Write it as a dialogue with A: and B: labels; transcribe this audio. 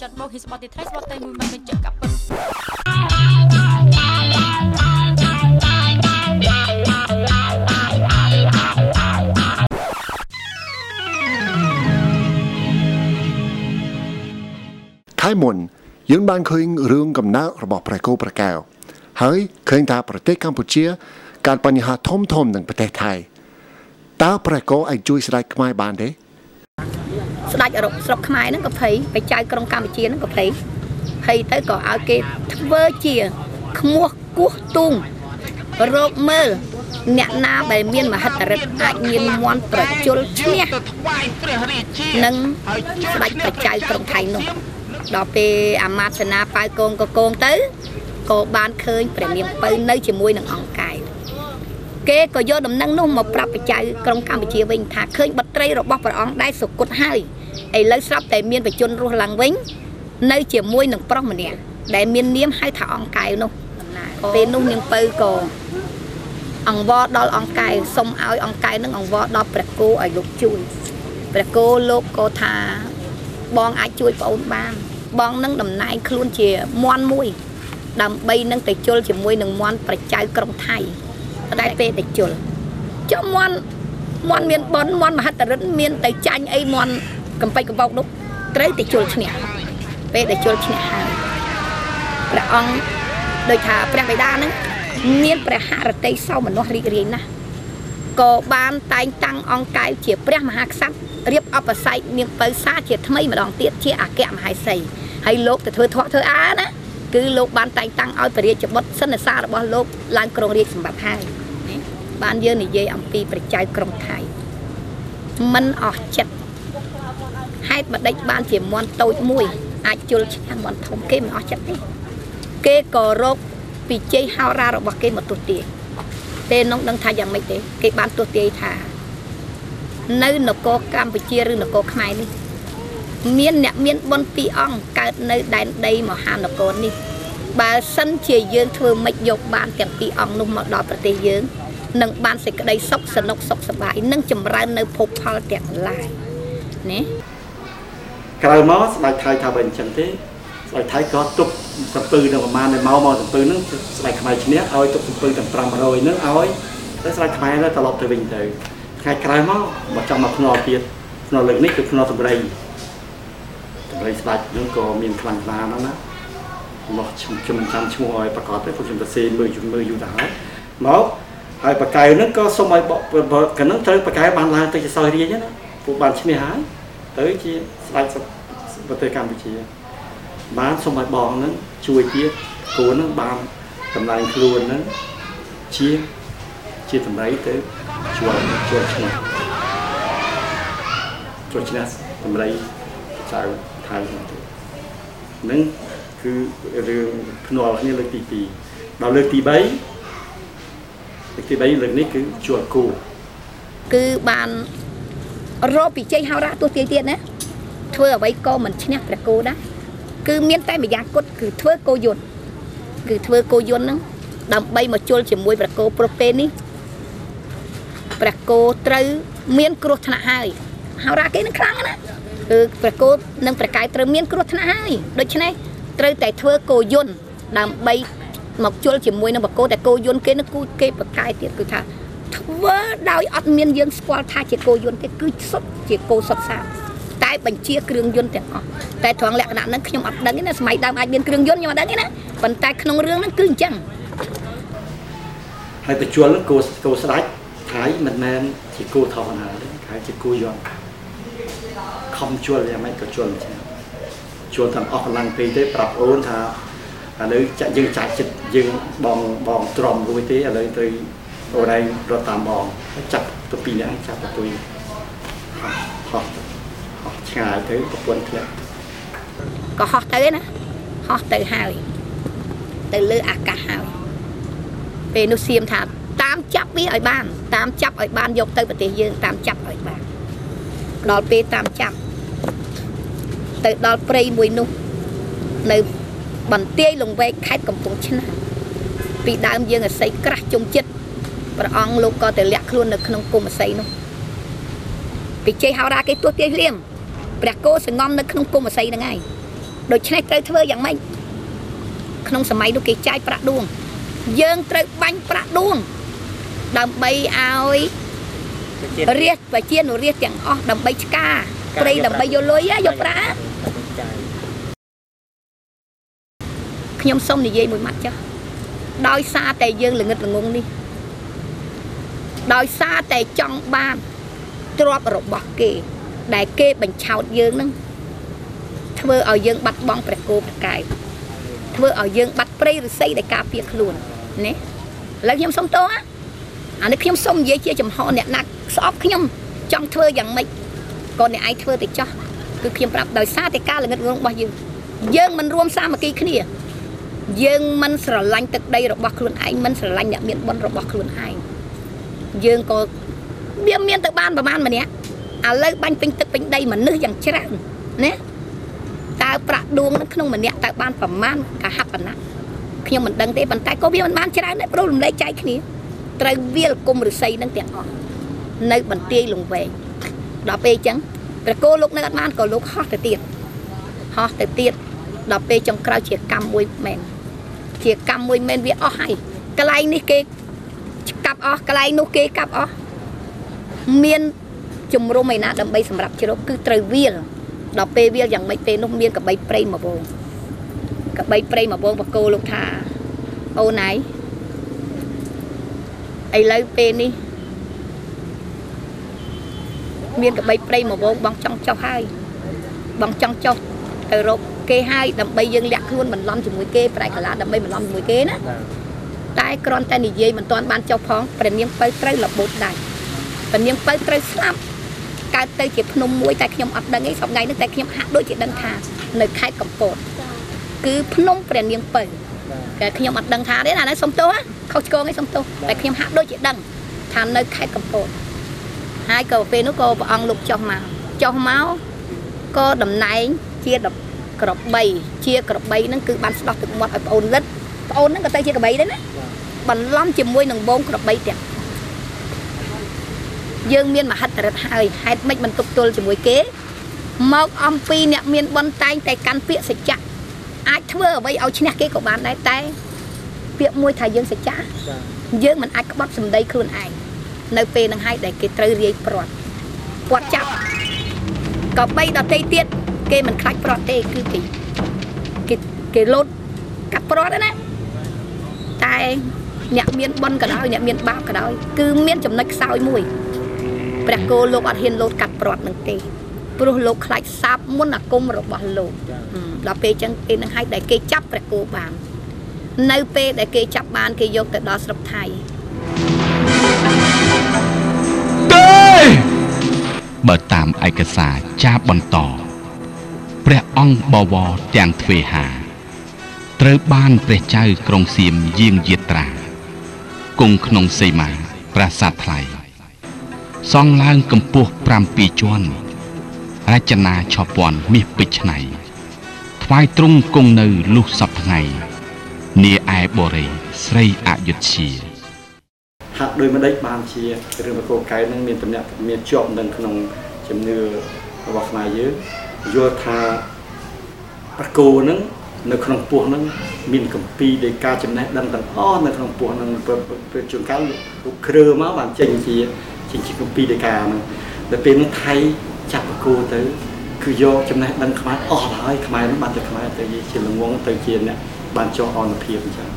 A: ហ៊ីស្បតទីត្រីស្បតតែមួយមិនបញ្ជាក់កាប់ពិត
B: ខែមុនយើងបានឃើញរឿងកំណើតរបស់ប្រកោប្រកែវហើយឃើញថាប្រទេសកម្ពុជាកើតបញ្ហាធំធំនឹងប្រទេសថៃតើប្រកោអាចជួយស្ដេចខ្មែរបានទេ
C: ស្ដេចរកស្រុកខ្មែរហ្នឹងក៏ភ័យបច្ច័យក្រុងកម្ពុជាហ្នឹងក៏ភ័យភ័យទៅក៏ឲ្យគេធ្វើជាខ្មោះគោះទូងរោគមើលអ្នកណាដែលមានមហិទ្ធិឫទ្ធិអាចមានមន់ប្រជុលឈ្នះនឹងស្ដេចបច្ច័យក្រុងថៃនោះដល់ពេលអាមាត្យសេនាប៉ៅកងកកងទៅក៏បានឃើញព្រះនាងពៅនៅជាមួយនឹងអង្គកាយ គេក៏យកដំណឹងនោះមកប្រាប់បច្ច័យក្រុងកម្ពុជាវិញថាឃើញបត្រីរបស់ព្រះអង្គដែលសុគតហើយឥឡូវស្រាប់តែមានបជនរស់ឡើងវិញនៅជាមួយនឹងប្រុសម្នាក់ដែលមាននាមហៅថាអង្គកែវនោះពេលនោះនាងពៅក៏អង្វរដល់អង្គកែវសុំឲ្យអង្គកែវនឹងអង្វរដល់ព្រះគោឲ្យលោកជួយព្រះគោលោកក៏ថាបងអាចជួយប្អូនបាន បងនឹងតំណែងខ្លួនជាមន់មួយ ដើម្បីនឹងទៅជុលជាមួយនឹងមន់ប្រជាៅក្រុងថៃ តែពេលទៅជុលចុះមន់មន់មានបនមន់មហិទ្ធិរិទ្ធមានទៅចាញ់អីមន់កំពេចកំបោកនោះត្រូវទៅជុលឈ្នះពេលទៅជុលឈ្នះហើយព្រះអង្គដូចថាព្រះបិតាហ្នឹងមានព្រះហឫទ័យសោមនស្សរីករាយណាស់ក៏បានតែងតាំងអង្គកែវជាព្រះមហាក្សត្ររៀបអបស័យនាងពៅសាជាថ្មីម្ដងទៀតជាអគ្គមហេសីហើយលោកទៅធ្វើធေါ်ធ្វើអាណា គឺលោកបានតែងតាំងឲ្យព្រះរាជបុត្រសិនសារបស់លោកឡើងគ្រងរាជសម្បត្តិហើយបានយើងនិយាយអំពីប្រជាៅក្រុងថៃมันអស់ចិត្តហេតុបដិចបានជាមន់តូចមួយ អាចជុលឆ្នាំមន់ធំគេមិនអស់ចិត្តទេគេក៏រកពីជ័យហោរារបស់គេមកទស្សទាយពេលនោះដឹងថាយ៉ាងម៉េចទេ គេបានទស្សទាយថា នៅនគរកម្ពុជាឬនគរខ្មែរនេះ មានអ្នកមានបុណ្យពីរអង្គកើតនៅដែនដីមហានគរនេះបើសិនជាយើងធ្វើម៉េចយកបានទាំងពីរអង្គនោះមកដល់ប្រទេសយើងនឹងបានសេចក្តីសុខសនុកសុខសប្បាយនិងចម្រើននៅភពផលទាំងឡាយណា
D: ក្រោយមកស្ដេចថៃថាបើអញ្ចឹងទេស្ដេចថៃក៏ទុកសំពៅនៅប្រមាណដែលមកមកសំពៅហ្នឹងស្ដេចខ្មែរឈ្នះឲ្យទុកសំពៅទាំង500ហ្នឹងឲ្យតែស្ដេចខ្មែរទៅត្រឡប់ទៅវិញទៅថ្ងៃក្រោយមកមកចង់មកភ្នាល់ទៀតភ្នាល់លើកនេះគឺភ្នាល់សម្រៃសម្រៃស្ដេចហ្នឹងក៏មានខ្លាំងក្លាណាស់ណាមកខ្ញុំខ្ញុំចាំឈ្មោះឲ្យប្រកាសទៅព្រោះខ្ញុំទៅសេមើលយូរមើលយូរទៅហើយមកហើយបកែវហ្នឹងក៏សុំឲ្យកណ្ដឹងត្រូវបកែវបានឡើងទៅជាសោយរាជណាពួកបានឈ្នះហើយទៅជាស្ដេចប្រទេសកម្ពុជា បានសូមឲ្យបងហ្នឹងជួយទៀតគូហ្នឹងបានតម្លៃខ្លួនហ្នឹងជាជាតម្លៃទៅជួលជួលឈ្នះជួលឈ្នះតម្លៃចៅ ថៃហ្នឹងទៅហ្នឹងគឺរឿងភ្នាល់គ្នាលើកទី2ដល់លើកទី3លើកទី3លើកនេះគឺជួលគូ
C: គឺបានរកពីជ័យហោរៈទស្សទាយទៀតណាធ្វើអ្វីក៏មិនឈ្នះព្រះគោដែរគឺមានតែម្យ៉ាងគត់គឺធ្វើគោយន្តគឺធ្វើគោយន្តហ្នឹងដើម្បីមកជុលជាមួយព្រះគោព្រោះពេលនេះព្រះគោត្រូវមានគ្រោះថ្នាក់ហើយហោរៈគេនឹងខ្លាំងណាស់ គឺព្រះគោនិងព្រះកាយត្រូវមានគ្រោះថ្នាក់ហើយដូច្នេះត្រូវតែធ្វើគោយន្តដើម្បីមកជុលជាមួយនឹងបកគោតែគោយន្តគេនឹងគូគេប្រកាយទៀតគឺថាធ្វើដោយអត់មានយើងស្គាល់ថាជាគោយន្តទេគឺសុទ្ធជាគោសុទ្ធសាធតែបញ្ជាគ្រឿងយន្តទាំងអស់តែត្រង់លក្ខណៈហ្នឹងខ្ញុំអត់ដឹងទេណាសម័យដើមអាចមានគ្រឿងយន្តខ្ញុំអត់ដឹងទេណាប៉ុន្តែក្នុងរឿងហ្នឹងគឺអញ្ចឹង
D: ហើយទៅជួលហ្នឹងគោគោស្ដាច់ថៃមិនមែនជាគោធម្មតាទេគេជាគោយន្ត ខំជួលយ៉ាងម៉េចក៏ជួលអញ្ចឹងជួលទាំងអស់កម្លាំងពេកទេប្រាប់អូនថាឥឡូវចាក់យើងចាក់ចិត្តយើងបងបងទ្រាំរួចទេឥឡូវទៅអូនឯងរត់តាមបងចាប់ទៅពីរនាក់ចាប់ទៅទុយហោះហោះហោះឆ្ងាយទៅប្រពន្ធធ្លាក់
C: ក៏ហោះទៅឯណាហោះទៅហើយទៅលើអាកាសហើយពេលនោះសៀមថាតាមចាប់វាឲ្យបាន តាមចាប់ឲ្យបានយកទៅប្រទេសយើងតាមចាប់ឲ្យបានដល់ពេលតាមចាប់ ទៅដល់ព្រៃមួយនោះនៅបន្ទាយលង្វែកខេត្តកំពង់ឆ្នាំងពីដើមយើងអស័យក្រាស់ជុំចិត្តព្រះអង្គលោកក៏ទៅលាក់ខ្លួននៅក្នុងគុំអស័យនោះពីជ័យហោរាគេទោះទាយលៀមព្រះគោសងំនៅក្នុងគុំអស័យហ្នឹងហើយដូច្នេះត្រូវធ្វើយ៉ាងម៉េចក្នុងសម័យនោះគេចាយប្រាក់ដួងយើងត្រូវបាញ់ប្រាក់ដួងដើម្បីឲ្យរាជប្រជានុរាស្ត្រទាំងអស់ដើម្បីឆ្ការ ព្រៃដើម្បីយកលុយហ៎យកប្រាក់ខ្ញុំសូមនិយាយមួយម៉ាត់ចុះដោយសារតែយើងល្ងិតល្ងងនេះដោយសារតែចង់បានទ្រព្យរបស់គេ ដែលគេបញ្ឆោតយើងនឹងធ្វើឲ្យយើងបាត់បង់ព្រះគោព្រះកែវធ្វើឲ្យយើងបាត់ព្រៃឫស្សីដែលការពារខ្លួនណាឥឡូវខ្ញុំសុំតោះអានេះខ្ញុំសុំនិយាយជាចំហអ្នកណាក់ស្អប់ខ្ញុំចង់ធ្វើយ៉ាងម៉េច ក៏អ្នកឯងធ្វើទៅចោះគឺខ្ញុំប្រាប់ដោយសារតែការល្ងិតងងរបស់យើងយើងមិនរួមសាមគ្គីគ្នាយើងមិនស្រឡាញ់ទឹកដីរបស់ខ្លួនឯងមិនស្រឡាញ់អ្នកមានបុណ្យរបស់ខ្លួនឯងយើងក៏វាមានទៅបានប្រហែលម្នាក់ឥឡូវបាញ់ពេញទឹកពេញដីមនុស្សយ៉ាងច្រើនណាតើប្រាក់ដួងនៅក្នុងម្នាក់តើបានប្រមាណកហបណៈខ្ញុំមិនដឹងទេប៉ុន្តែក៏វាមិនបានច្រើនដែរព្រោះរំលែកចែកគ្នាត្រូវវាលគុំឫស្សីនឹងទាំងអស់នៅបន្ទាយលងវែង ដល់ពេលអញ្ចឹងព្រះគោលោកនៅអត់បានក៏លោកហោះទៅទៀតហោះទៅទៀតដល់ពេលចុងក្រោយជាកម្មមួយមែនជាកម្មមួយមែនវាអស់ហើយកន្លែងនេះគេកាប់អស់កន្លែងនោះគេកាប់អស់មានជំរុំឯណាដើម្បីសម្រាប់ជ្រកគឺត្រូវវាលដល់ពេលវាលយ៉ាងម៉េចពេលនោះមានកបីព្រៃមកវងកបីព្រៃមកវងបកគោលោកថាអូនឯងឥឡូវពេលនេះ មានកបីព្រៃមកវងបងចង់ចុះហើយបងចង់ចុះទៅរកគេហើយដើម្បីយើងលាក់ខ្លួនបន្លំជាមួយគេប្រែកលាដើម្បីបន្លំជាមួយគេណាតែគ្រាន់តែនិយាយមិនទាន់បានចុះផងព្រះនាងពៅត្រូវរបូតដែរព្រះនាងពៅត្រូវស្លាប់កើតទៅជាភ្នំមួយតែខ្ញុំអត់ដឹងឯងសប្ងៃនេះតែខ្ញុំហាក់ដូចជាដឹងថានៅខេត្តកំពតគឺភ្នំព្រះនាងពៅតែខ្ញុំអត់ដឹងថាទេណាសុំទោសខុសឆ្គងឯងសុំទោសតែខ្ញុំហាក់ដូចជាដឹងថានៅខេត្តកំពត ហើយក៏ពេលនោះក៏ព្រះអង្គលោកចុះមកចុះមកក៏តំណែងជាក្របីជាក្របីហ្នឹងគឺបានស្ដោះទឹកមាត់ឲ្យប្អូនលិតប្អូនហ្នឹងក៏ទៅជាក្របីដែរណាបន្លំជាមួយនឹងបងក្របីទាំងយើងមានមហិទ្ធិរិទ្ធហើយហេតុម៉េចមិនទប់ទល់ជាមួយគេមកអំពីអ្នកមានបនតែងតែកាន់ពាក្យសច្ចៈអាចធ្វើអ្វីឲ្យឈ្នះគេក៏បានដែរតែពាក្យមួយថាយើងសច្ចៈយើងមិនអាចក្បត់សម្ដីខ្លួនឯង នៅពេលនឹងហើយដែលគេត្រូវរាយព្រាត់ពាត់ចាប់ក៏បីដតីទៀតគេមិនខ្លាចព្រាត់ទេគឺគេគេគេលោតកាត់ព្រាត់ណាតែអ្នកមានបនក៏ដោយអ្នកមានបាបក៏ដោយគឺមានចំណុចខ្សោយមួយព្រះគោលោកអត់ហ៊ានលោតកាត់ព្រាត់នឹងទេព្រោះលោកខ្លាចសាបមុនអាគមរបស់លោកដល់ពេលអញ្ចឹងគេនឹងឲ្យដែលគេចាប់ព្រះគោបាននៅពេលដែលគេចាប់បានគេយកទៅដល់ស្រុកថៃ
E: បើតាមឯកសារចាបន្តព្រះអង្គបវរទាំងទ្វេហា ត្រូវបានព្រះចៅក្រុងសៀមយាងយាត្រាគង់ក្នុងសីមាប្រាសាទថ្លៃសង់ឡើងកម្ពស់7ជាន់រចនាឆពាន់មាសពេជ្រឆ្នៃថ្វាយទ្រង់គង់នៅលុះសពថ្ងៃ នាឯបរិយស្រីអយុធ្យា
D: ហាក់ដោយមិនដេចបានជារឿងបកគោកែនឹងមានតំណែងមានជាប់នៅក្នុងជំនឿរបស់ខ្មែរយើងយល់ថាប្រគោនឹងនៅក្នុងពោះនឹងមានកម្ពីនៃការចំណេះដឹងទាំងអស់នៅក្នុងពោះនឹងពេលជួនកាលលោកគ្រើមកបានចេញជាចេញជាកម្ពីនៃការហ្នឹងដល់ពេលនោះថៃចាប់ប្រគោទៅគឺយកចំណេះដឹងខ្មែរអស់ហើយខ្មែរនឹងបានទៅខ្មែរទៅជាលងងទៅជាអ្នកបានចោះអនុភាពអញ្ចឹង